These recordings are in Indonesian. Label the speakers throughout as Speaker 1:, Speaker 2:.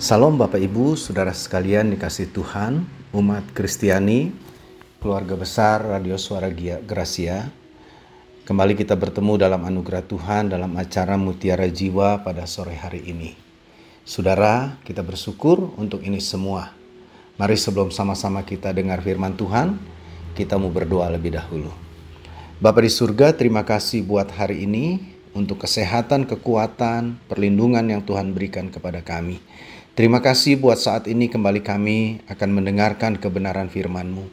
Speaker 1: Salam Bapak Ibu, Saudara sekalian dikasih Tuhan, umat Kristiani, keluarga besar Radio Suara Gracia. Kembali kita bertemu dalam anugerah Tuhan dalam acara Mutiara Jiwa pada sore hari ini. Saudara, kita bersyukur untuk ini semua. Mari sebelum sama-sama kita dengar firman Tuhan, kita mau berdoa lebih dahulu. Bapak di surga, terima kasih buat hari ini untuk kesehatan, kekuatan, perlindungan yang Tuhan berikan kepada kami. Terima kasih buat saat ini kembali kami akan mendengarkan kebenaran firman-Mu.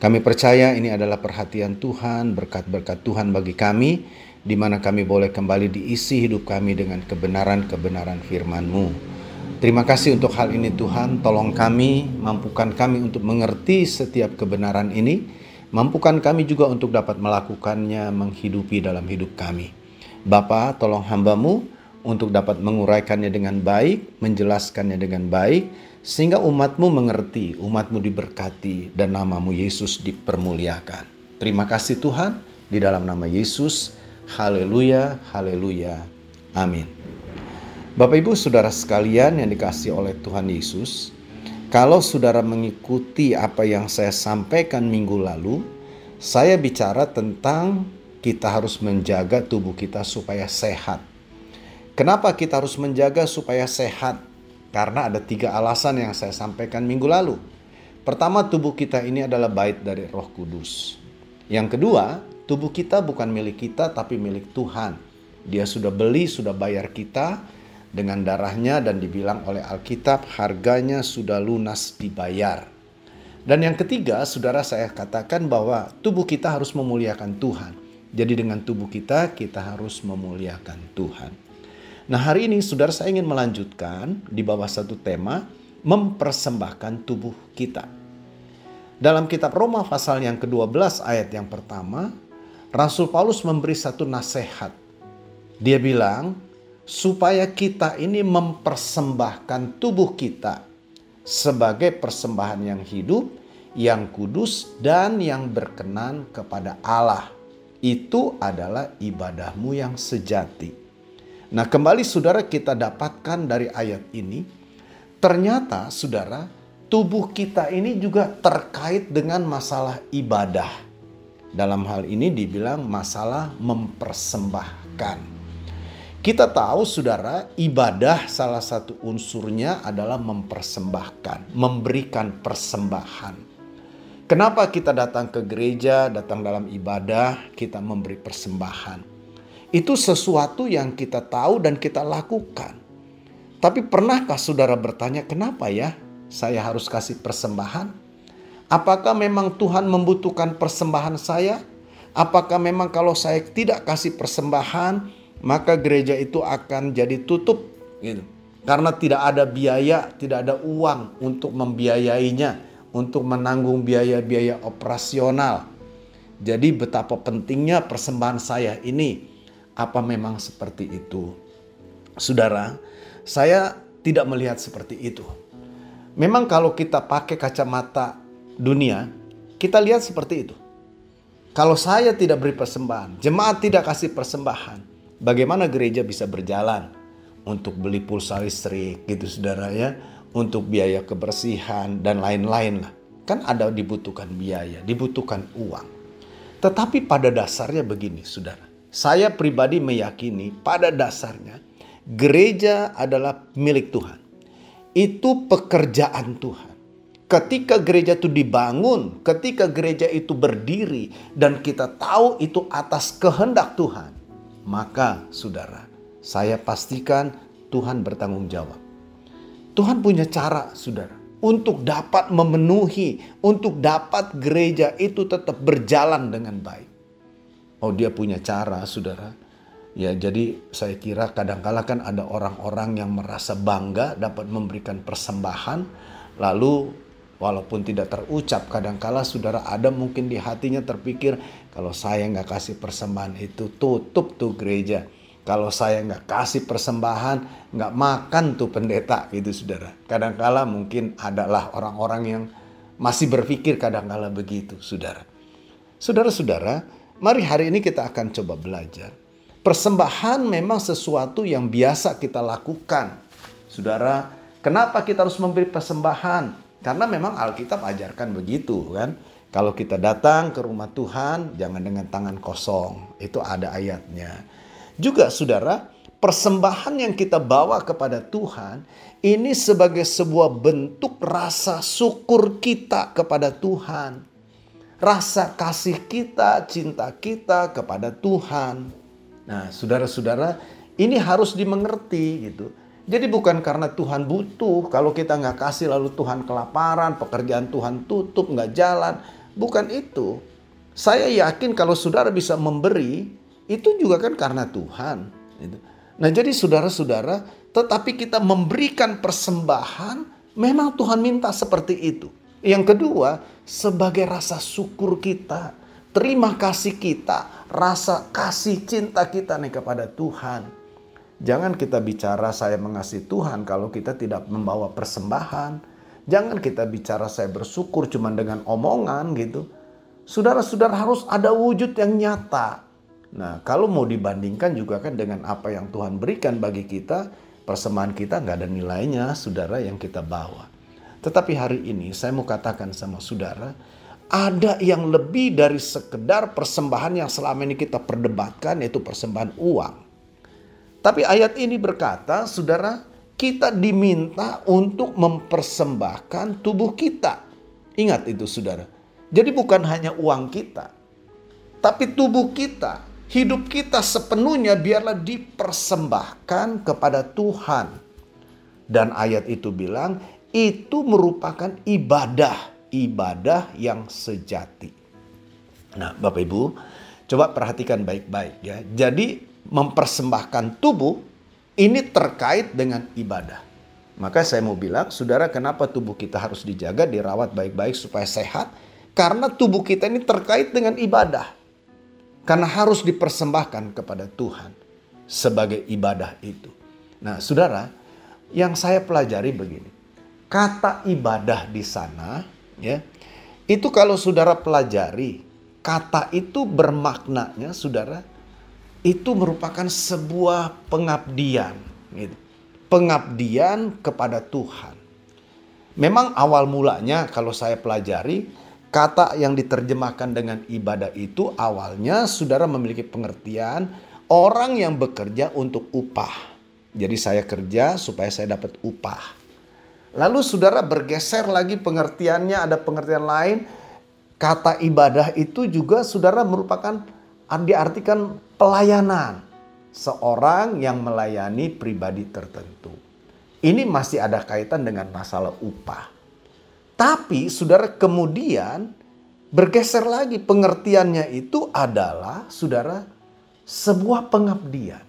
Speaker 1: Kami percaya ini adalah perhatian Tuhan, berkat-berkat Tuhan bagi kami, di mana kami boleh kembali diisi hidup kami dengan kebenaran-kebenaran firman-Mu. Terima kasih untuk hal ini Tuhan, tolong kami, mampukan kami untuk mengerti setiap kebenaran ini, Mampukan kami juga untuk dapat melakukannya menghidupi dalam hidup kami. Bapa, tolong hambamu untuk dapat menguraikannya dengan baik, menjelaskannya dengan baik, sehingga umatmu mengerti, umatmu diberkati, dan namamu Yesus dipermuliakan. Terima kasih Tuhan, di dalam nama Yesus, haleluya, haleluya, amin. Bapak ibu saudara sekalian yang dikasih oleh Tuhan Yesus, kalau saudara mengikuti apa yang saya sampaikan minggu lalu, saya bicara tentang kita harus menjaga tubuh kita supaya sehat. Kenapa kita harus menjaga supaya sehat? Karena ada tiga alasan yang saya sampaikan minggu lalu. Pertama, tubuh kita ini adalah bait dari Roh Kudus. Yang kedua, tubuh kita bukan milik kita, tapi milik Tuhan. Dia sudah beli, sudah bayar kita, dengan darahnya dan dibilang oleh Alkitab harganya sudah lunas dibayar. Dan yang ketiga, saudara saya katakan bahwa tubuh kita harus memuliakan Tuhan. Jadi dengan tubuh kita, kita harus memuliakan Tuhan. Nah hari ini saudara saya ingin melanjutkan di bawah satu tema, mempersembahkan tubuh kita. Dalam kitab Roma pasal yang ke-12 ayat yang pertama, Rasul Paulus memberi satu nasihat. Dia bilang, supaya kita ini mempersembahkan tubuh kita sebagai persembahan yang hidup, yang kudus, dan yang berkenan kepada Allah. Itu adalah ibadahmu yang sejati. Nah, kembali saudara, kita dapatkan dari ayat ini, ternyata saudara, tubuh kita ini juga terkait dengan masalah ibadah. Dalam hal ini dibilang masalah mempersembahkan. Kita tahu saudara, ibadah salah satu unsurnya adalah mempersembahkan, memberikan persembahan. Kenapa kita datang ke gereja, datang dalam ibadah, kita memberi persembahan? Itu sesuatu yang kita tahu dan kita lakukan. Tapi pernahkah saudara bertanya, kenapa ya saya harus kasih persembahan? Apakah memang Tuhan membutuhkan persembahan saya? Apakah memang kalau saya tidak kasih persembahan, maka gereja itu akan jadi tutup gitu. Karena tidak ada biaya, tidak ada uang untuk membiayainya, untuk menanggung biaya-biaya operasional. Jadi betapa pentingnya persembahan saya ini. Apa memang seperti itu? Saudara, saya tidak melihat seperti itu. Memang kalau kita pakai kacamata dunia, kita lihat seperti itu. Kalau saya tidak beri persembahan, jemaat tidak kasih persembahan, bagaimana gereja bisa berjalan untuk beli pulsa listrik gitu saudara ya, untuk biaya kebersihan dan lain-lain lah. Kan ada dibutuhkan biaya, dibutuhkan uang. Tetapi pada dasarnya begini saudara, saya pribadi meyakini pada dasarnya gereja adalah milik Tuhan. Itu pekerjaan Tuhan. Ketika gereja itu dibangun, ketika gereja itu berdiri, dan kita tahu itu atas kehendak Tuhan, maka saudara, saya pastikan Tuhan bertanggung jawab. Tuhan punya cara, saudara, untuk dapat memenuhi, untuk dapat gereja itu tetap berjalan dengan baik. Oh, dia punya cara, saudara. Ya, jadi saya kira kadang-kala kan ada orang-orang yang merasa bangga dapat memberikan persembahan, lalu walaupun tidak terucap kadang-kala saudara ada mungkin di hatinya terpikir kalau saya nggak kasih persembahan itu tutup tuh gereja. Kalau saya nggak kasih persembahan, nggak makan tuh pendeta gitu saudara. Kadangkala mungkin adalah orang-orang yang masih berpikir kadangkala begitu saudara. Saudara-saudara, mari hari ini kita akan coba belajar. Persembahan memang sesuatu yang biasa kita lakukan. Saudara, Kenapa kita harus memberi persembahan? Karena memang Alkitab ajarkan begitu kan. Kalau kita datang ke rumah Tuhan, jangan dengan tangan kosong. Itu ada ayatnya. Juga saudara, persembahan yang kita bawa kepada Tuhan ini sebagai sebuah bentuk rasa syukur kita kepada Tuhan. Rasa kasih kita, cinta kita kepada Tuhan. Nah, saudara-saudara, ini harus dimengerti gitu. Jadi bukan karena Tuhan butuh, kalau kita nggak kasih lalu Tuhan kelaparan, pekerjaan Tuhan tutup, nggak jalan. Bukan itu. Saya yakin kalau saudara bisa memberi, itu juga kan karena Tuhan. Gitu. Nah jadi saudara-saudara, tetapi kita memberikan persembahan, memang Tuhan minta seperti itu. Yang kedua, sebagai rasa syukur kita, terima kasih kita, rasa kasih cinta kita nih kepada Tuhan. Jangan kita bicara saya mengasihi Tuhan kalau kita tidak membawa persembahan. Jangan kita bicara saya bersyukur cuma dengan omongan gitu. Saudara-saudara harus ada wujud yang nyata. Nah kalau mau dibandingkan juga kan dengan apa yang Tuhan berikan bagi kita, persembahan kita nggak ada nilainya saudara yang kita bawa. Tetapi hari ini saya mau katakan sama saudara, ada yang lebih dari sekedar persembahan yang selama ini kita perdebatkan yaitu persembahan uang. Tapi ayat ini berkata, saudara, kita diminta untuk mempersembahkan tubuh kita. Ingat itu saudara. Jadi bukan hanya uang kita. Tapi tubuh kita, hidup kita sepenuhnya biarlah dipersembahkan kepada Tuhan. Dan ayat itu bilang, itu merupakan ibadah. Ibadah yang sejati. Nah Bapak Ibu, coba perhatikan baik-baik ya. Jadi mempersembahkan tubuh ini terkait dengan ibadah. Maka saya mau bilang, saudara, kenapa tubuh kita harus dijaga, dirawat baik-baik supaya sehat? Karena tubuh kita ini terkait dengan ibadah. Karena harus dipersembahkan kepada Tuhan sebagai ibadah itu. Nah, saudara, yang saya pelajari begini. Kata ibadah di sana, ya, itu kalau saudara pelajari, kata itu bermaknanya, saudara, itu merupakan sebuah pengabdian, gitu. pengabdian kepada Tuhan. Memang awal mulanya kalau saya pelajari kata yang diterjemahkan dengan ibadah itu awalnya saudara memiliki pengertian orang yang bekerja untuk upah. Jadi saya kerja supaya saya dapat upah. Lalu saudara bergeser lagi pengertiannya ada pengertian lain. Kata ibadah itu juga saudara merupakan diartikan pelayanan. Seorang yang melayani pribadi tertentu. Ini masih ada kaitan dengan masalah upah. Tapi saudara kemudian bergeser lagi pengertiannya itu adalah saudara sebuah pengabdian.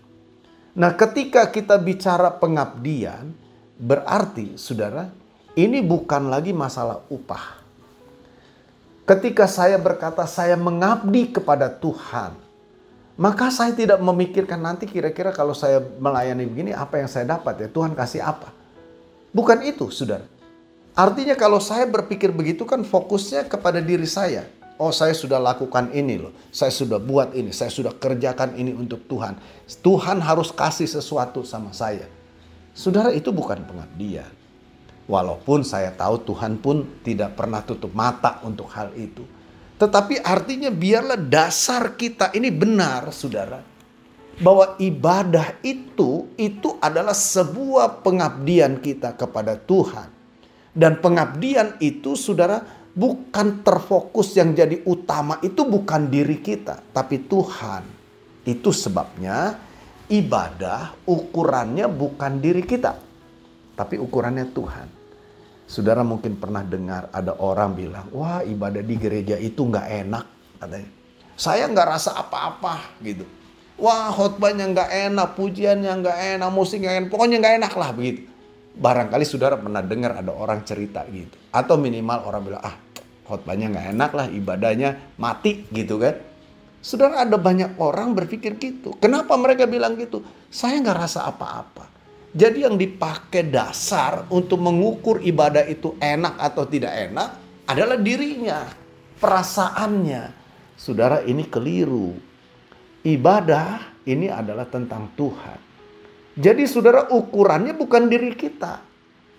Speaker 1: Nah ketika kita bicara pengabdian berarti saudara ini bukan lagi masalah upah. Ketika saya berkata saya mengabdi kepada Tuhan, maka saya tidak memikirkan nanti kira-kira kalau saya melayani begini apa yang saya dapat ya Tuhan kasih apa. Bukan itu, saudara. Artinya kalau saya berpikir begitu kan fokusnya kepada diri saya. Oh saya sudah lakukan ini loh. Saya sudah buat ini. Saya sudah kerjakan ini untuk Tuhan. Tuhan harus kasih sesuatu sama saya. Saudara itu bukan pengabdian. Walaupun saya tahu Tuhan pun tidak pernah tutup mata untuk hal itu. Tetapi artinya biarlah dasar kita ini benar saudara. Bahwa ibadah itu, itu adalah sebuah pengabdian kita kepada Tuhan. Dan pengabdian itu saudara bukan terfokus yang jadi utama itu bukan diri kita. Tapi Tuhan. Itu sebabnya ibadah ukurannya bukan diri kita. Tapi ukurannya Tuhan. Saudara mungkin pernah dengar ada orang bilang, wah ibadah di gereja itu nggak enak katanya. Saya nggak rasa apa-apa gitu. Wah khotbahnya nggak enak, pujiannya nggak enak, musik nggak enak, pokoknya nggak enak lah begitu. Barangkali saudara pernah dengar ada orang cerita gitu. Atau minimal orang bilang, ah khotbahnya nggak enak lah, ibadahnya mati gitu kan. Saudara ada banyak orang berpikir gitu. Kenapa mereka bilang gitu? Saya nggak rasa apa-apa. Jadi yang dipakai dasar untuk mengukur ibadah itu enak atau tidak enak adalah dirinya, perasaannya. Saudara ini keliru. Ibadah ini adalah tentang Tuhan. Jadi saudara ukurannya bukan diri kita.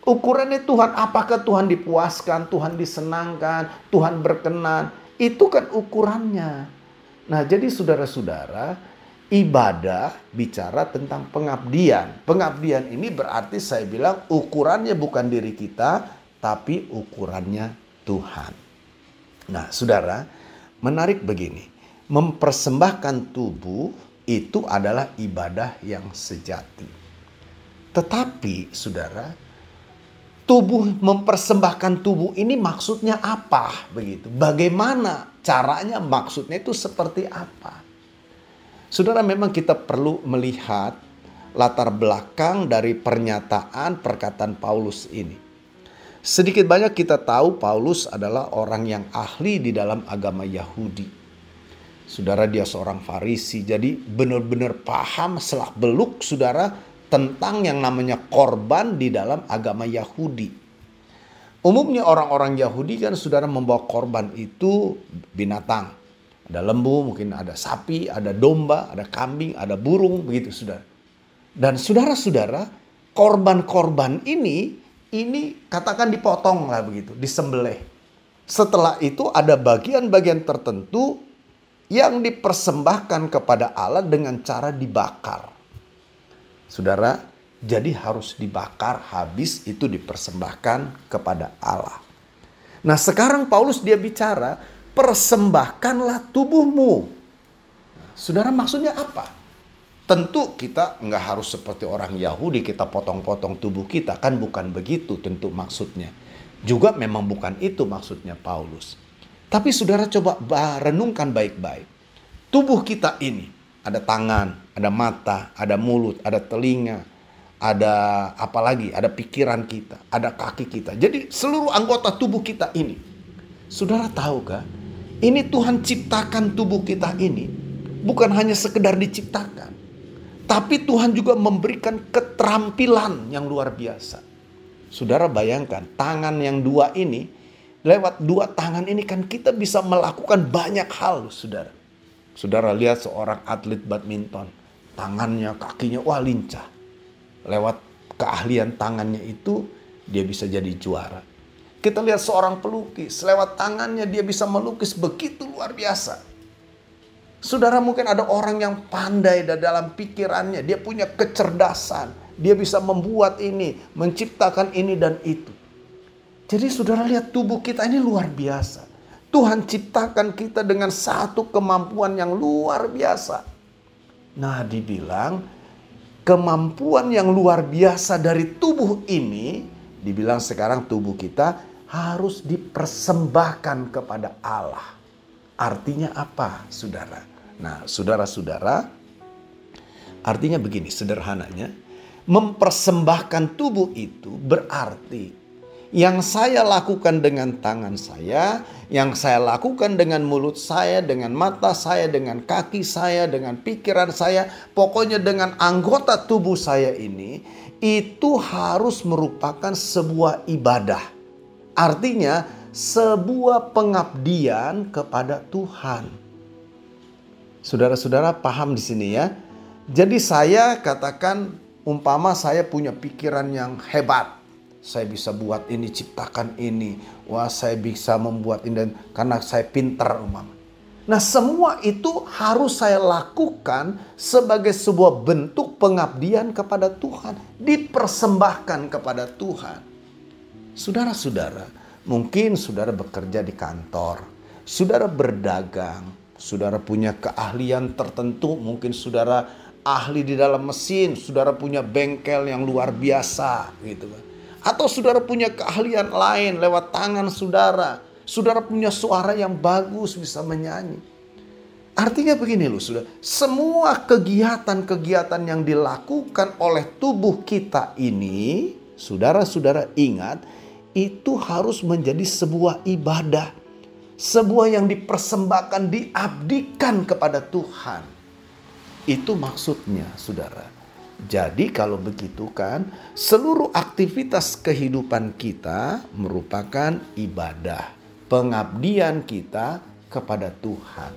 Speaker 1: Ukurannya Tuhan, apakah Tuhan dipuaskan, Tuhan disenangkan, Tuhan berkenan. Itu kan ukurannya. Nah jadi saudara-saudara, ibadah bicara tentang pengabdian. Pengabdian ini berarti saya bilang ukurannya bukan diri kita, tapi ukurannya Tuhan. Nah saudara, menarik begini. Mempersembahkan tubuh itu adalah ibadah yang sejati. Tetapi saudara, tubuh mempersembahkan tubuh ini maksudnya apa begitu? Bagaimana caranya maksudnya itu seperti apa? Saudara memang kita perlu melihat latar belakang dari pernyataan perkataan Paulus ini. Sedikit banyak kita tahu Paulus adalah orang yang ahli di dalam agama Yahudi. Saudara dia seorang Farisi, jadi benar-benar paham selak beluk saudara tentang yang namanya korban di dalam agama Yahudi. Umumnya orang-orang Yahudi kan saudara membawa korban itu binatang. Ada lembu, mungkin ada sapi, ada domba, ada kambing, ada burung, begitu saudara. Dan saudara-saudara, korban-korban ini, ini katakan dipotong lah begitu, disembelih. Setelah itu ada bagian-bagian tertentu yang dipersembahkan kepada Allah dengan cara dibakar. Saudara, jadi harus dibakar habis itu dipersembahkan kepada Allah. Nah sekarang Paulus dia bicara, persembahkanlah tubuhmu. Saudara maksudnya apa? Tentu kita nggak harus seperti orang Yahudi kita potong-potong tubuh kita kan bukan begitu tentu maksudnya. Juga memang bukan itu maksudnya Paulus. Tapi saudara coba renungkan baik-baik. Tubuh kita ini ada tangan, ada mata, ada mulut, ada telinga, ada apa lagi? Ada pikiran kita, ada kaki kita. Jadi seluruh anggota tubuh kita ini. Saudara tahu gak? Ini Tuhan ciptakan tubuh kita ini bukan hanya sekedar diciptakan. Tapi Tuhan juga memberikan keterampilan yang luar biasa. Saudara bayangkan tangan yang dua ini lewat dua tangan ini kan kita bisa melakukan banyak hal saudara. Saudara lihat seorang atlet badminton, tangannya, kakinya, wah lincah. Lewat keahlian tangannya itu, dia bisa jadi juara. Kita lihat seorang pelukis, lewat tangannya dia bisa melukis begitu luar biasa. Saudara mungkin ada orang yang pandai dalam pikirannya, dia punya kecerdasan, dia bisa membuat ini, menciptakan ini dan itu. Jadi saudara lihat tubuh kita ini luar biasa. Tuhan ciptakan kita dengan satu kemampuan yang luar biasa. Nah, dibilang kemampuan yang luar biasa dari tubuh ini, dibilang sekarang tubuh kita harus dipersembahkan kepada Allah. Artinya apa, saudara? Nah, saudara-saudara, artinya begini sederhananya, mempersembahkan tubuh itu berarti yang saya lakukan dengan tangan saya, yang saya lakukan dengan mulut saya, dengan mata saya, dengan kaki saya, dengan pikiran saya, pokoknya dengan anggota tubuh saya ini, itu harus merupakan sebuah ibadah. Artinya, sebuah pengabdian kepada Tuhan. Saudara-saudara paham di sini ya. Jadi saya katakan umpama saya punya pikiran yang hebat saya bisa buat ini, ciptakan ini. Wah, saya bisa membuat ini dan karena saya pintar umam. Nah, semua itu harus saya lakukan sebagai sebuah bentuk pengabdian kepada Tuhan, dipersembahkan kepada Tuhan. Saudara-saudara, mungkin saudara bekerja di kantor, saudara berdagang, saudara punya keahlian tertentu, mungkin saudara ahli di dalam mesin, saudara punya bengkel yang luar biasa gitu kan. Atau saudara punya keahlian lain lewat tangan saudara. Saudara punya suara yang bagus bisa menyanyi. Artinya begini loh saudara. Semua kegiatan-kegiatan yang dilakukan oleh tubuh kita ini. Saudara-saudara ingat. Itu harus menjadi sebuah ibadah. Sebuah yang dipersembahkan, diabdikan kepada Tuhan. Itu maksudnya saudara. Jadi kalau begitu kan seluruh aktivitas kehidupan kita merupakan ibadah, pengabdian kita kepada Tuhan.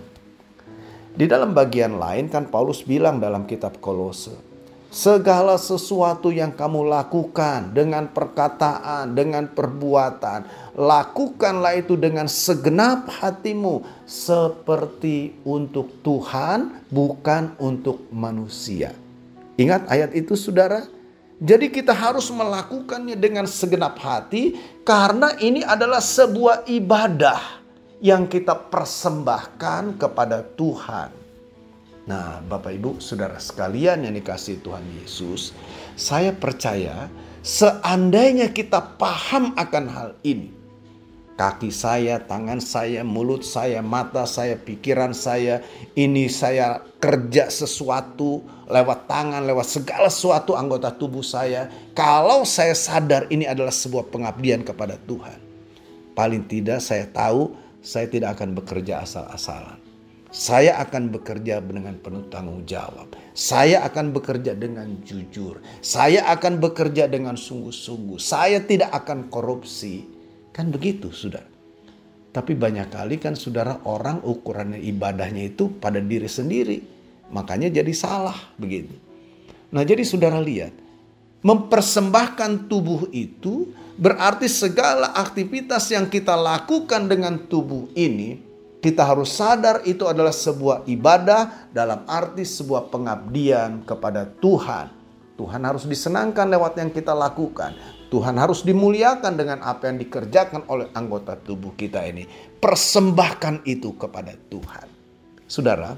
Speaker 1: Di dalam bagian lain kan Paulus bilang dalam kitab Kolose, Segala sesuatu yang kamu lakukan dengan perkataan, dengan perbuatan, lakukanlah itu dengan segenap hatimu seperti untuk Tuhan, bukan untuk manusia. Ingat ayat itu, saudara. Jadi, kita harus melakukannya dengan segenap hati, karena ini adalah sebuah ibadah yang kita persembahkan kepada Tuhan. Nah, Bapak Ibu, saudara sekalian yang dikasih Tuhan Yesus, saya percaya seandainya kita paham akan hal ini, kaki saya, tangan saya, mulut saya, mata saya, pikiran saya, ini saya kerja sesuatu lewat tangan, lewat segala sesuatu anggota tubuh saya. Kalau saya sadar ini adalah sebuah pengabdian kepada Tuhan, paling tidak saya tahu saya tidak akan bekerja asal-asalan. Saya akan bekerja dengan penuh tanggung jawab. Saya akan bekerja dengan jujur. Saya akan bekerja dengan sungguh-sungguh. Saya tidak akan korupsi. Kan begitu, sudah. Tapi banyak kali kan saudara orang ukurannya ibadahnya itu pada diri sendiri. Makanya jadi salah begitu. Nah jadi saudara lihat. Mempersembahkan tubuh itu berarti segala aktivitas yang kita lakukan dengan tubuh ini kita harus sadar itu adalah sebuah ibadah dalam arti sebuah pengabdian kepada Tuhan. Tuhan harus disenangkan lewat yang kita lakukan. Tuhan harus dimuliakan dengan apa yang dikerjakan oleh anggota tubuh kita ini. Persembahkan itu kepada Tuhan. Saudara,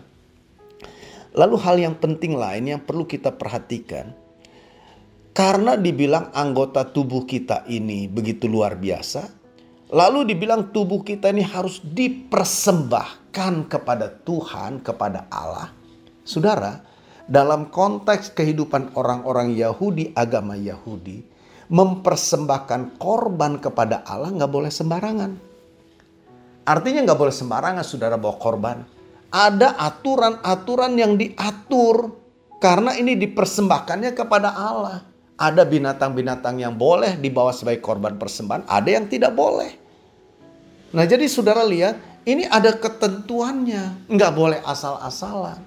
Speaker 1: lalu hal yang penting lain yang perlu kita perhatikan. Karena dibilang anggota tubuh kita ini begitu luar biasa, Lalu dibilang tubuh kita ini harus dipersembahkan kepada Tuhan, kepada Allah. Saudara, dalam konteks kehidupan orang-orang Yahudi, agama Yahudi, mempersembahkan korban kepada Allah nggak boleh sembarangan. Artinya nggak boleh sembarangan saudara bawa korban. Ada aturan-aturan yang diatur karena ini dipersembahkannya kepada Allah. Ada binatang-binatang yang boleh dibawa sebagai korban persembahan, ada yang tidak boleh. Nah jadi saudara lihat, ini ada ketentuannya. Nggak boleh asal-asalan.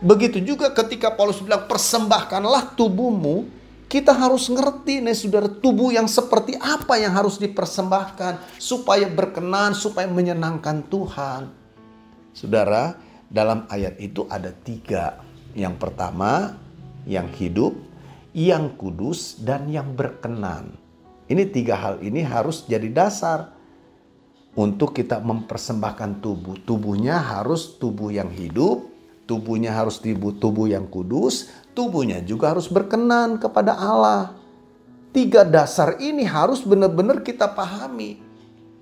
Speaker 1: Begitu juga ketika Paulus bilang persembahkanlah tubuhmu. Kita harus ngerti nih saudara tubuh yang seperti apa yang harus dipersembahkan. Supaya berkenan, supaya menyenangkan Tuhan. Saudara, dalam ayat itu ada tiga. Yang pertama, yang hidup yang kudus, dan yang berkenan. Ini tiga hal ini harus jadi dasar untuk kita mempersembahkan tubuh. Tubuhnya harus tubuh yang hidup, tubuhnya harus tubuh, tubuh yang kudus, tubuhnya juga harus berkenan kepada Allah. Tiga dasar ini harus benar-benar kita pahami.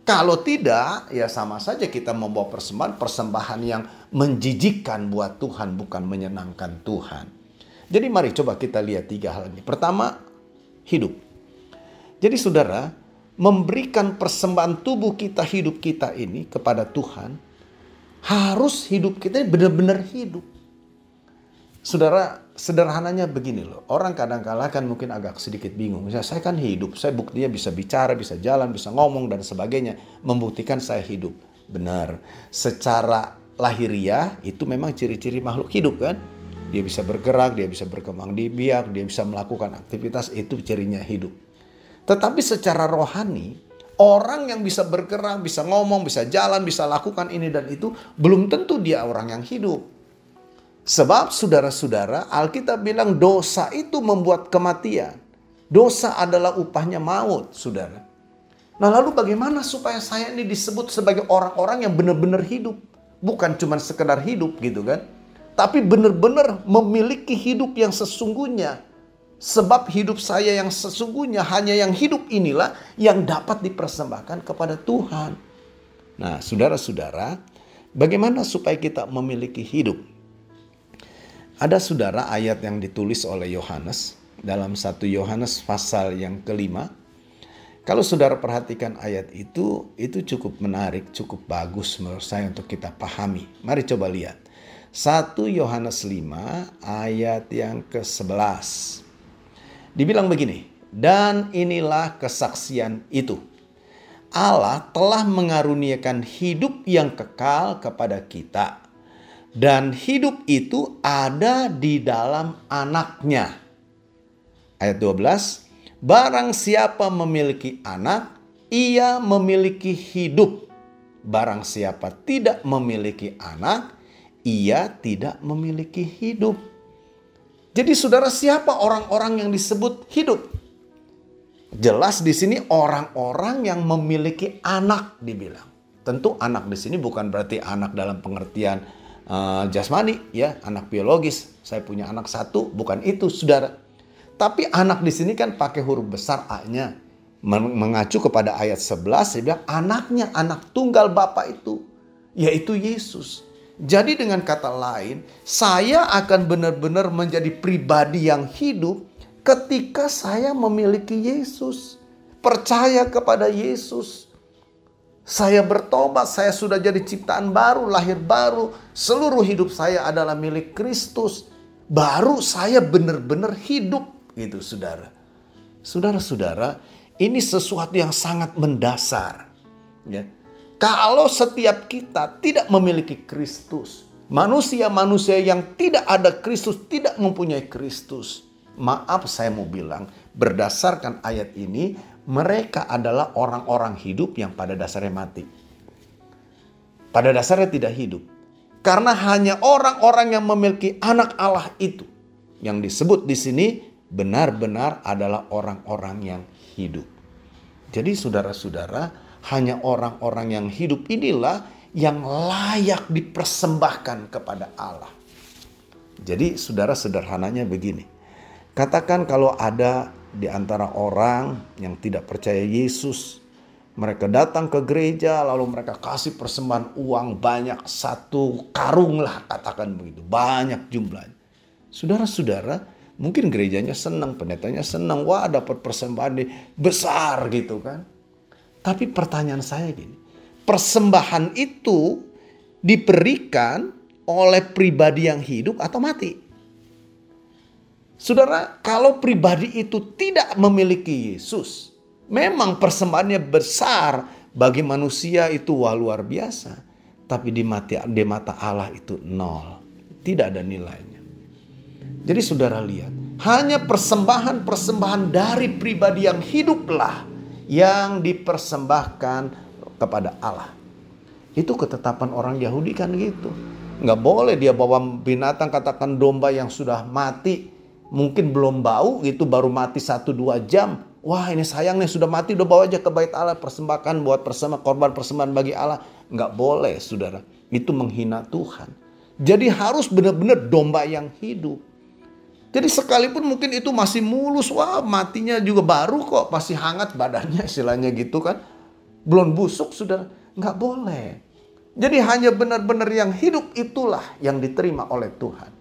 Speaker 1: Kalau tidak, ya sama saja kita membawa persembahan, persembahan yang menjijikkan buat Tuhan, bukan menyenangkan Tuhan. Jadi mari coba kita lihat tiga hal ini. Pertama, hidup. Jadi saudara, memberikan persembahan tubuh kita, hidup kita ini kepada Tuhan, harus hidup kita benar-benar hidup. Saudara, sederhananya begini loh. Orang kadang-kala kan mungkin agak sedikit bingung. Misalnya saya kan hidup, saya buktinya bisa bicara, bisa jalan, bisa ngomong dan sebagainya. Membuktikan saya hidup. Benar. Secara lahiriah itu memang ciri-ciri makhluk hidup kan dia bisa bergerak, dia bisa berkembang di biak, dia bisa melakukan aktivitas, itu cirinya hidup. Tetapi secara rohani, orang yang bisa bergerak, bisa ngomong, bisa jalan, bisa lakukan ini dan itu, belum tentu dia orang yang hidup. Sebab saudara-saudara, Alkitab bilang dosa itu membuat kematian. Dosa adalah upahnya maut, saudara. Nah lalu bagaimana supaya saya ini disebut sebagai orang-orang yang benar-benar hidup? Bukan cuma sekedar hidup gitu kan tapi benar-benar memiliki hidup yang sesungguhnya. Sebab hidup saya yang sesungguhnya hanya yang hidup inilah yang dapat dipersembahkan kepada Tuhan. Nah, saudara-saudara, bagaimana supaya kita memiliki hidup? Ada saudara ayat yang ditulis oleh Yohanes dalam satu Yohanes pasal yang kelima. Kalau saudara perhatikan ayat itu, itu cukup menarik, cukup bagus menurut saya untuk kita pahami. Mari coba lihat. 1 Yohanes 5 ayat yang ke-11. Dibilang begini, dan inilah kesaksian itu. Allah telah mengaruniakan hidup yang kekal kepada kita. Dan hidup itu ada di dalam anaknya. Ayat 12. Barang siapa memiliki anak, ia memiliki hidup. Barang siapa tidak memiliki anak, ia tidak memiliki hidup. Jadi saudara siapa orang-orang yang disebut hidup? Jelas di sini orang-orang yang memiliki anak dibilang. Tentu anak di sini bukan berarti anak dalam pengertian uh, jasmani ya, anak biologis. Saya punya anak satu, bukan itu saudara. Tapi anak di sini kan pakai huruf besar A-nya. Mengacu kepada ayat 11, saya bilang anaknya, anak tunggal Bapak itu. Yaitu Yesus. Jadi dengan kata lain, saya akan benar-benar menjadi pribadi yang hidup ketika saya memiliki Yesus. Percaya kepada Yesus. Saya bertobat, saya sudah jadi ciptaan baru, lahir baru. Seluruh hidup saya adalah milik Kristus. Baru saya benar-benar hidup gitu saudara. Saudara-saudara, ini sesuatu yang sangat mendasar. Ya kalau setiap kita tidak memiliki Kristus, manusia-manusia yang tidak ada Kristus tidak mempunyai Kristus. Maaf saya mau bilang, berdasarkan ayat ini, mereka adalah orang-orang hidup yang pada dasarnya mati. Pada dasarnya tidak hidup. Karena hanya orang-orang yang memiliki anak Allah itu yang disebut di sini benar-benar adalah orang-orang yang hidup. Jadi saudara-saudara, hanya orang-orang yang hidup inilah yang layak dipersembahkan kepada Allah. Jadi saudara sederhananya begini. Katakan kalau ada di antara orang yang tidak percaya Yesus. Mereka datang ke gereja lalu mereka kasih persembahan uang banyak satu karung lah katakan begitu. Banyak jumlahnya. Saudara-saudara mungkin gerejanya senang, pendetanya senang. Wah dapat persembahan besar gitu kan. Tapi pertanyaan saya gini, persembahan itu diberikan oleh pribadi yang hidup atau mati? Saudara, kalau pribadi itu tidak memiliki Yesus, memang persembahannya besar bagi manusia itu wah luar biasa. Tapi di mata, di mata Allah itu nol. Tidak ada nilainya. Jadi saudara lihat, hanya persembahan-persembahan dari pribadi yang hiduplah yang dipersembahkan kepada Allah. Itu ketetapan orang Yahudi kan gitu. Nggak boleh dia bawa binatang katakan domba yang sudah mati. Mungkin belum bau gitu baru mati satu dua jam. Wah ini sayang nih sudah mati udah bawa aja ke bait Allah persembahkan buat persembahan korban persembahan bagi Allah. Nggak boleh saudara. Itu menghina Tuhan. Jadi harus benar-benar domba yang hidup. Jadi sekalipun mungkin itu masih mulus, wah matinya juga baru kok, masih hangat badannya istilahnya gitu kan. Belum busuk sudah, nggak boleh. Jadi hanya benar-benar yang hidup itulah yang diterima oleh Tuhan.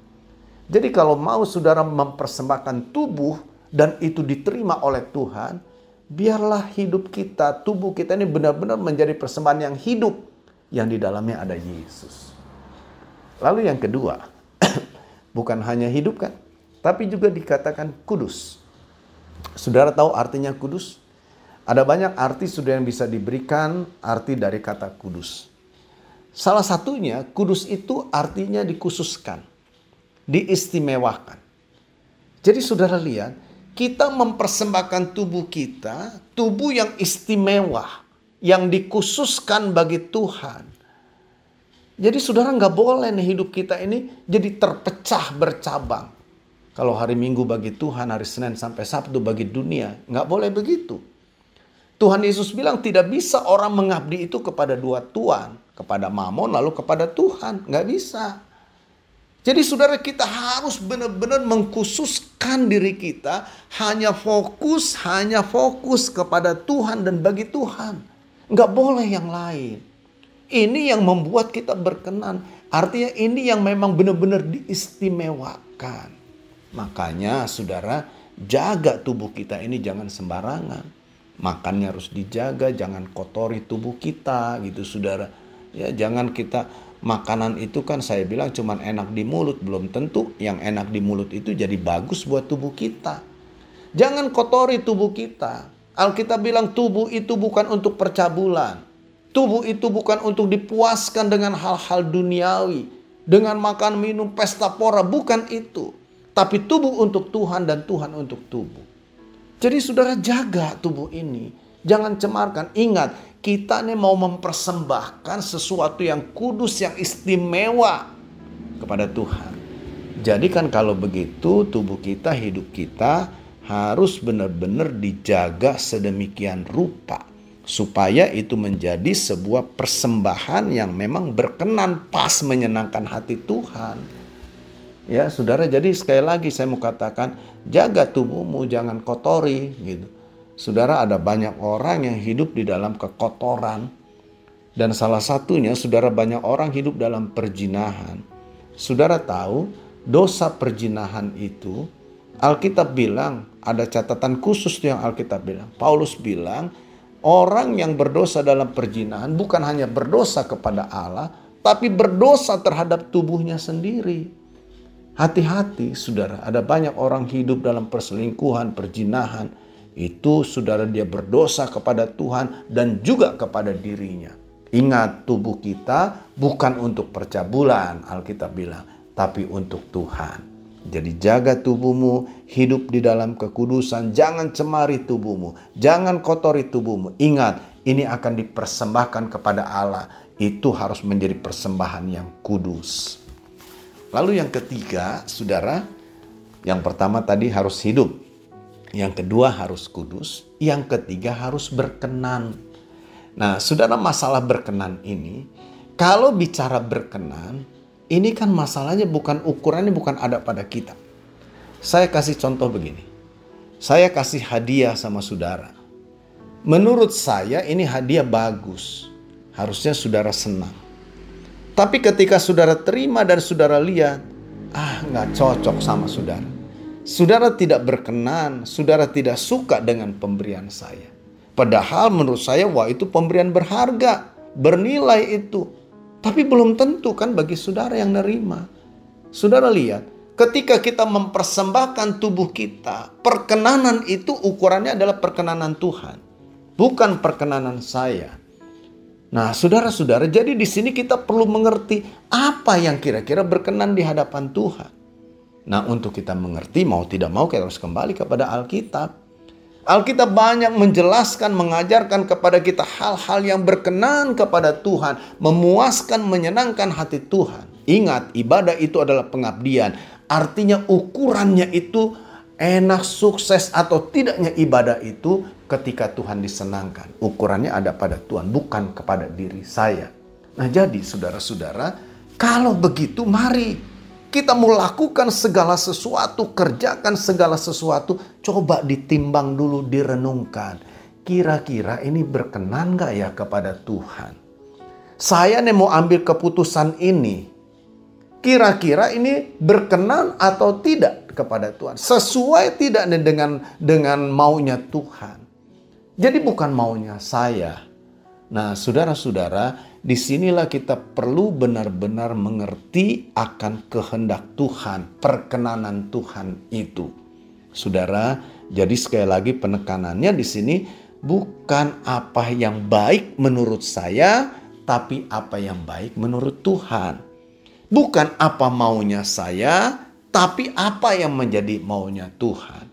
Speaker 1: Jadi kalau mau saudara mempersembahkan tubuh dan itu diterima oleh Tuhan, biarlah hidup kita, tubuh kita ini benar-benar menjadi persembahan yang hidup yang di dalamnya ada Yesus. Lalu yang kedua, bukan hanya hidup kan, tapi juga dikatakan kudus. Saudara tahu artinya kudus? Ada banyak arti sudah yang bisa diberikan arti dari kata kudus. Salah satunya kudus itu artinya dikhususkan, diistimewakan. Jadi saudara lihat, kita mempersembahkan tubuh kita, tubuh yang istimewa, yang dikhususkan bagi Tuhan. Jadi saudara nggak boleh nih hidup kita ini jadi terpecah bercabang. Kalau hari Minggu bagi Tuhan, hari Senin sampai Sabtu bagi dunia. Nggak boleh begitu. Tuhan Yesus bilang tidak bisa orang mengabdi itu kepada dua tuan. Kepada mamon lalu kepada Tuhan. Nggak bisa. Jadi saudara kita harus benar-benar mengkhususkan diri kita. Hanya fokus, hanya fokus kepada Tuhan dan bagi Tuhan. Nggak boleh yang lain. Ini yang membuat kita berkenan. Artinya ini yang memang benar-benar diistimewakan. Makanya saudara jaga tubuh kita ini jangan sembarangan. Makannya harus dijaga, jangan kotori tubuh kita gitu saudara. Ya jangan kita makanan itu kan saya bilang cuma enak di mulut, belum tentu yang enak di mulut itu jadi bagus buat tubuh kita. Jangan kotori tubuh kita. Alkitab bilang tubuh itu bukan untuk percabulan. Tubuh itu bukan untuk dipuaskan dengan hal-hal duniawi. dengan makan minum pesta pora bukan itu. Tapi tubuh untuk Tuhan dan Tuhan untuk tubuh. Jadi saudara jaga tubuh ini. Jangan cemarkan. Ingat, kita ini mau mempersembahkan sesuatu yang kudus, yang istimewa kepada Tuhan. Jadi kan kalau begitu tubuh kita, hidup kita harus benar-benar dijaga sedemikian rupa supaya itu menjadi sebuah persembahan yang memang berkenan pas menyenangkan hati Tuhan. Ya, Saudara, jadi sekali lagi saya mau katakan jaga tubuhmu jangan kotori gitu. Saudara, ada banyak orang yang hidup di dalam kekotoran dan salah satunya saudara banyak orang hidup dalam perjinahan. Saudara tahu dosa perjinahan itu Alkitab bilang ada catatan khusus yang Alkitab bilang. Paulus bilang orang yang berdosa dalam perjinahan bukan hanya berdosa kepada Allah, tapi berdosa terhadap tubuhnya sendiri. Hati-hati saudara, ada banyak orang hidup dalam perselingkuhan, perjinahan. Itu saudara dia berdosa kepada Tuhan dan juga kepada dirinya. Ingat tubuh kita bukan untuk percabulan Alkitab bilang, tapi untuk Tuhan. Jadi jaga tubuhmu, hidup di dalam kekudusan, jangan cemari tubuhmu, jangan kotori tubuhmu. Ingat, ini akan dipersembahkan kepada Allah. Itu harus menjadi persembahan yang kudus. Lalu yang ketiga, saudara, yang pertama tadi harus hidup. Yang kedua harus kudus. Yang ketiga harus berkenan. Nah, saudara masalah berkenan ini, kalau bicara berkenan, ini kan masalahnya bukan ukurannya bukan ada pada kita. Saya kasih contoh begini. Saya kasih hadiah sama saudara. Menurut saya ini hadiah bagus. Harusnya saudara senang. Tapi ketika saudara terima dan saudara lihat, ah nggak cocok sama saudara. Saudara tidak berkenan, saudara tidak suka dengan pemberian saya. Padahal menurut saya, wah itu pemberian berharga, bernilai itu. Tapi belum tentu kan bagi saudara yang nerima. Saudara lihat, ketika kita mempersembahkan tubuh kita, perkenanan itu ukurannya adalah perkenanan Tuhan, bukan perkenanan saya. Nah, saudara-saudara, jadi di sini kita perlu mengerti apa yang kira-kira berkenan di hadapan Tuhan. Nah, untuk kita mengerti mau tidak mau kita harus kembali kepada Alkitab. Alkitab banyak menjelaskan, mengajarkan kepada kita hal-hal yang berkenan kepada Tuhan, memuaskan, menyenangkan hati Tuhan. Ingat, ibadah itu adalah pengabdian. Artinya ukurannya itu enak, sukses atau tidaknya ibadah itu ketika Tuhan disenangkan. Ukurannya ada pada Tuhan, bukan kepada diri saya. Nah jadi saudara-saudara, kalau begitu mari kita mau lakukan segala sesuatu, kerjakan segala sesuatu, coba ditimbang dulu, direnungkan. Kira-kira ini berkenan gak ya kepada Tuhan? Saya nih mau ambil keputusan ini. Kira-kira ini berkenan atau tidak kepada Tuhan? Sesuai tidak nih dengan dengan maunya Tuhan? Jadi bukan maunya saya. Nah, saudara-saudara, di sinilah kita perlu benar-benar mengerti akan kehendak Tuhan, perkenanan Tuhan itu. Saudara, jadi sekali lagi penekanannya di sini bukan apa yang baik menurut saya, tapi apa yang baik menurut Tuhan. Bukan apa maunya saya, tapi apa yang menjadi maunya Tuhan.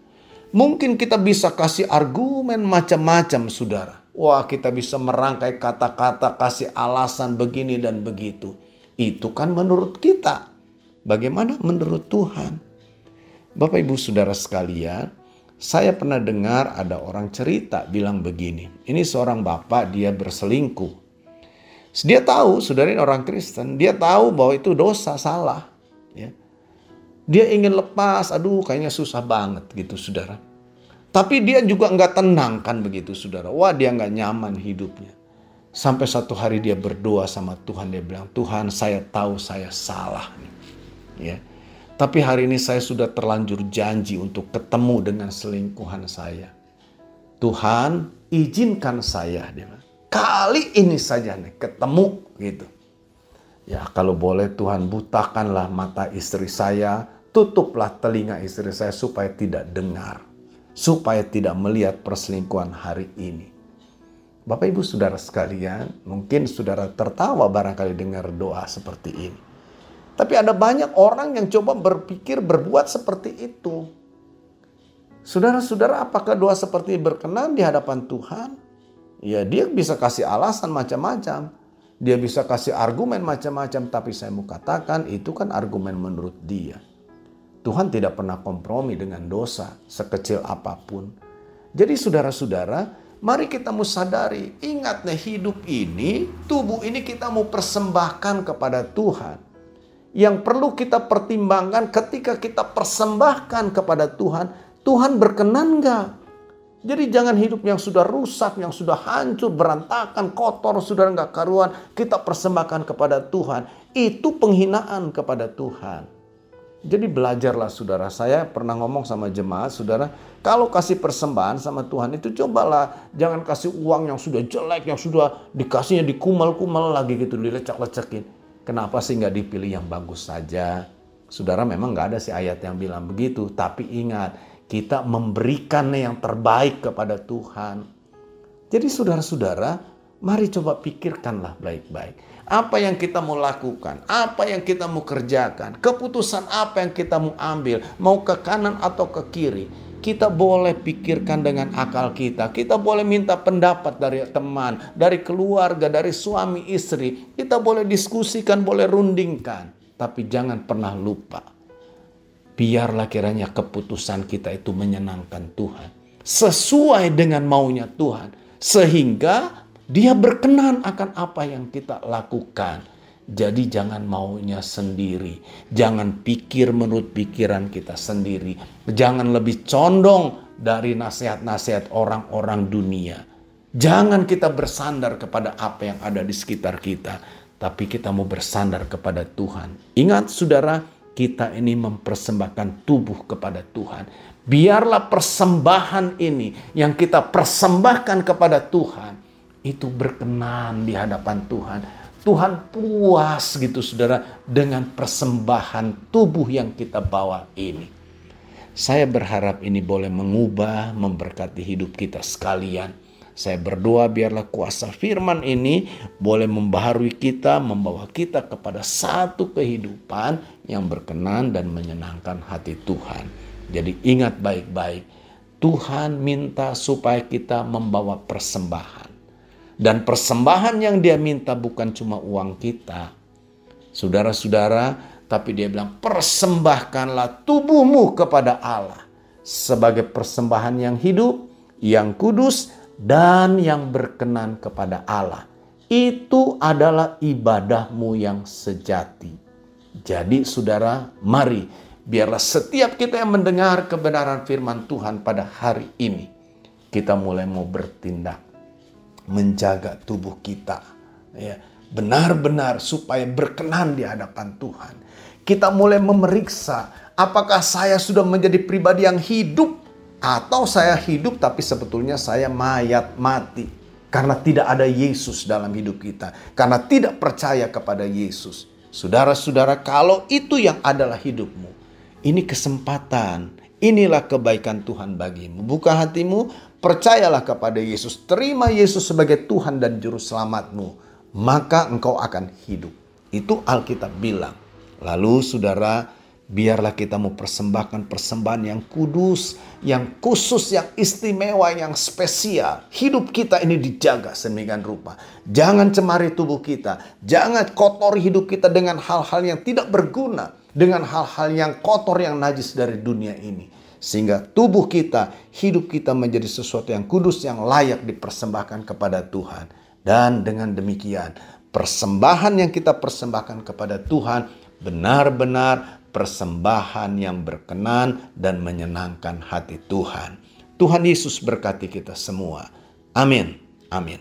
Speaker 1: Mungkin kita bisa kasih argumen macam-macam, saudara. Wah, kita bisa merangkai kata-kata, kasih alasan begini dan begitu. Itu kan menurut kita. Bagaimana menurut Tuhan? Bapak Ibu Saudara sekalian, saya pernah dengar ada orang cerita bilang begini. Ini seorang bapak dia berselingkuh. Dia tahu, saudara ini orang Kristen, dia tahu bahwa itu dosa, salah. Ya. Dia ingin lepas, aduh kayaknya susah banget gitu saudara. Tapi dia juga nggak tenang kan begitu saudara. Wah dia nggak nyaman hidupnya. Sampai satu hari dia berdoa sama Tuhan. Dia bilang, Tuhan saya tahu saya salah. Ya. Tapi hari ini saya sudah terlanjur janji untuk ketemu dengan selingkuhan saya. Tuhan izinkan saya. Dia bilang, Kali ini saja nih ketemu gitu. Ya kalau boleh Tuhan butakanlah mata istri saya. Tutuplah telinga istri saya supaya tidak dengar supaya tidak melihat perselingkuhan hari ini. Bapak Ibu Saudara sekalian, mungkin saudara tertawa barangkali dengar doa seperti ini. Tapi ada banyak orang yang coba berpikir berbuat seperti itu. Saudara-saudara, apakah doa seperti berkenan di hadapan Tuhan? Ya, dia bisa kasih alasan macam-macam. Dia bisa kasih argumen macam-macam, tapi saya mau katakan itu kan argumen menurut dia. Tuhan tidak pernah kompromi dengan dosa sekecil apa pun. Jadi saudara-saudara, mari kita mau sadari, ingat nih hidup ini, tubuh ini kita mau persembahkan kepada Tuhan. Yang perlu kita pertimbangkan ketika kita persembahkan kepada Tuhan, Tuhan berkenan nggak? Jadi jangan hidup yang sudah rusak, yang sudah hancur, berantakan, kotor, sudah nggak karuan. Kita persembahkan kepada Tuhan. Itu penghinaan kepada Tuhan. Jadi belajarlah saudara. Saya pernah ngomong sama jemaat, saudara. Kalau kasih persembahan sama Tuhan itu cobalah. Jangan kasih uang yang sudah jelek, yang sudah dikasihnya dikumal-kumal lagi gitu, dilecak-lecakin. Kenapa sih nggak dipilih yang bagus saja? Saudara memang nggak ada sih ayat yang bilang begitu. Tapi ingat, kita memberikan yang terbaik kepada Tuhan. Jadi saudara-saudara, mari coba pikirkanlah baik-baik. Apa yang kita mau lakukan, apa yang kita mau kerjakan, keputusan apa yang kita mau ambil, mau ke kanan atau ke kiri. Kita boleh pikirkan dengan akal kita. Kita boleh minta pendapat dari teman, dari keluarga, dari suami istri. Kita boleh diskusikan, boleh rundingkan. Tapi jangan pernah lupa biarlah kiranya keputusan kita itu menyenangkan Tuhan. Sesuai dengan maunya Tuhan. Sehingga dia berkenan akan apa yang kita lakukan. Jadi jangan maunya sendiri. Jangan pikir menurut pikiran kita sendiri. Jangan lebih condong dari nasihat-nasihat orang-orang dunia. Jangan kita bersandar kepada apa yang ada di sekitar kita. Tapi kita mau bersandar kepada Tuhan. Ingat saudara, kita ini mempersembahkan tubuh kepada Tuhan. Biarlah persembahan ini yang kita persembahkan kepada Tuhan itu berkenan di hadapan Tuhan. Tuhan puas gitu saudara dengan persembahan tubuh yang kita bawa ini. Saya berharap ini boleh mengubah, memberkati hidup kita sekalian saya berdoa biarlah kuasa firman ini boleh membaharui kita, membawa kita kepada satu kehidupan yang berkenan dan menyenangkan hati Tuhan. Jadi ingat baik-baik, Tuhan minta supaya kita membawa persembahan. Dan persembahan yang dia minta bukan cuma uang kita. Saudara-saudara, tapi dia bilang persembahkanlah tubuhmu kepada Allah sebagai persembahan yang hidup, yang kudus, dan yang berkenan kepada Allah. Itu adalah ibadahmu yang sejati. Jadi saudara, mari biarlah setiap kita yang mendengar kebenaran firman Tuhan pada hari ini, kita mulai mau bertindak, menjaga tubuh kita, ya benar-benar supaya berkenan di hadapan Tuhan. Kita mulai memeriksa apakah saya sudah menjadi pribadi yang hidup atau saya hidup tapi sebetulnya saya mayat mati. Karena tidak ada Yesus dalam hidup kita. Karena tidak percaya kepada Yesus. Saudara-saudara kalau itu yang adalah hidupmu. Ini kesempatan. Inilah kebaikan Tuhan bagimu. Buka hatimu, percayalah kepada Yesus. Terima Yesus sebagai Tuhan dan Juru Selamatmu. Maka engkau akan hidup. Itu Alkitab bilang. Lalu saudara, Biarlah kita mau persembahkan persembahan yang kudus, yang khusus, yang istimewa, yang spesial. Hidup kita ini dijaga semikian rupa. Jangan cemari tubuh kita. Jangan kotori hidup kita dengan hal-hal yang tidak berguna. Dengan hal-hal yang kotor, yang najis dari dunia ini. Sehingga tubuh kita, hidup kita menjadi sesuatu yang kudus, yang layak dipersembahkan kepada Tuhan. Dan dengan demikian, persembahan yang kita persembahkan kepada Tuhan benar-benar persembahan yang berkenan dan menyenangkan hati Tuhan. Tuhan Yesus berkati kita semua. Amin. Amin.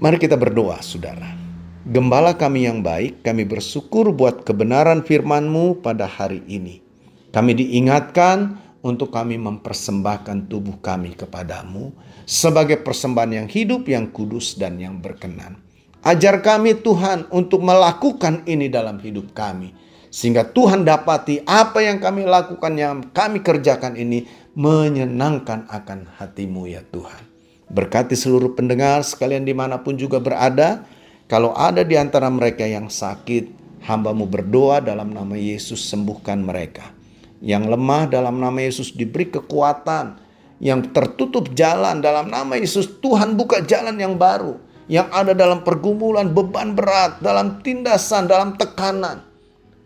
Speaker 1: Mari kita berdoa, saudara. Gembala kami yang baik, kami bersyukur buat kebenaran firman-Mu pada hari ini. Kami diingatkan untuk kami mempersembahkan tubuh kami kepadamu sebagai persembahan yang hidup, yang kudus, dan yang berkenan. Ajar kami Tuhan untuk melakukan ini dalam hidup kami sehingga Tuhan dapati apa yang kami lakukan, yang kami kerjakan ini menyenangkan akan hatimu ya Tuhan. Berkati seluruh pendengar sekalian di mana pun juga berada. Kalau ada di antara mereka yang sakit, Hambamu berdoa dalam nama Yesus sembuhkan mereka. Yang lemah dalam nama Yesus diberi kekuatan. Yang tertutup jalan dalam nama Yesus Tuhan buka jalan yang baru. Yang ada dalam pergumulan beban berat, dalam tindasan, dalam tekanan.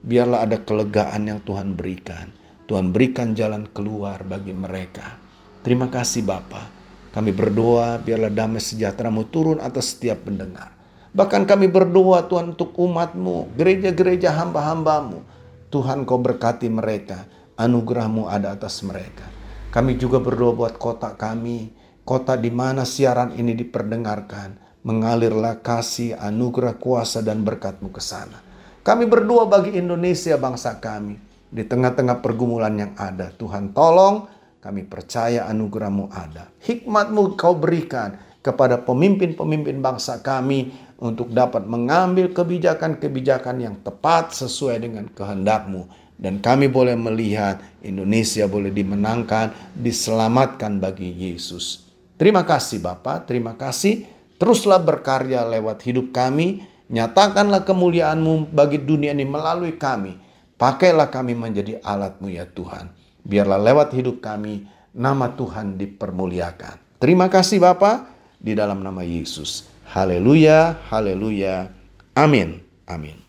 Speaker 1: Biarlah ada kelegaan yang Tuhan berikan. Tuhan berikan jalan keluar bagi mereka. Terima kasih Bapa. Kami berdoa biarlah damai sejahtera-Mu turun atas setiap pendengar. Bahkan kami berdoa Tuhan untuk umatmu, gereja-gereja hamba-hambamu. Tuhan kau berkati mereka, anugerahmu ada atas mereka. Kami juga berdoa buat kota kami, kota di mana siaran ini diperdengarkan. Mengalirlah kasih, anugerah, kuasa, dan berkatmu ke sana. Kami berdoa bagi Indonesia bangsa kami. Di tengah-tengah pergumulan yang ada, Tuhan tolong kami percaya anugerahmu ada. Hikmatmu kau berikan kepada pemimpin-pemimpin bangsa kami untuk dapat mengambil kebijakan-kebijakan yang tepat sesuai dengan kehendakmu. Dan kami boleh melihat Indonesia boleh dimenangkan, diselamatkan bagi Yesus. Terima kasih Bapak, terima kasih. Teruslah berkarya lewat hidup kami. Nyatakanlah kemuliaanmu bagi dunia ini melalui kami. Pakailah kami menjadi alatmu ya Tuhan. Biarlah lewat hidup kami nama Tuhan dipermuliakan. Terima kasih Bapak di dalam nama Yesus. Haleluya, haleluya. Amin. Amin.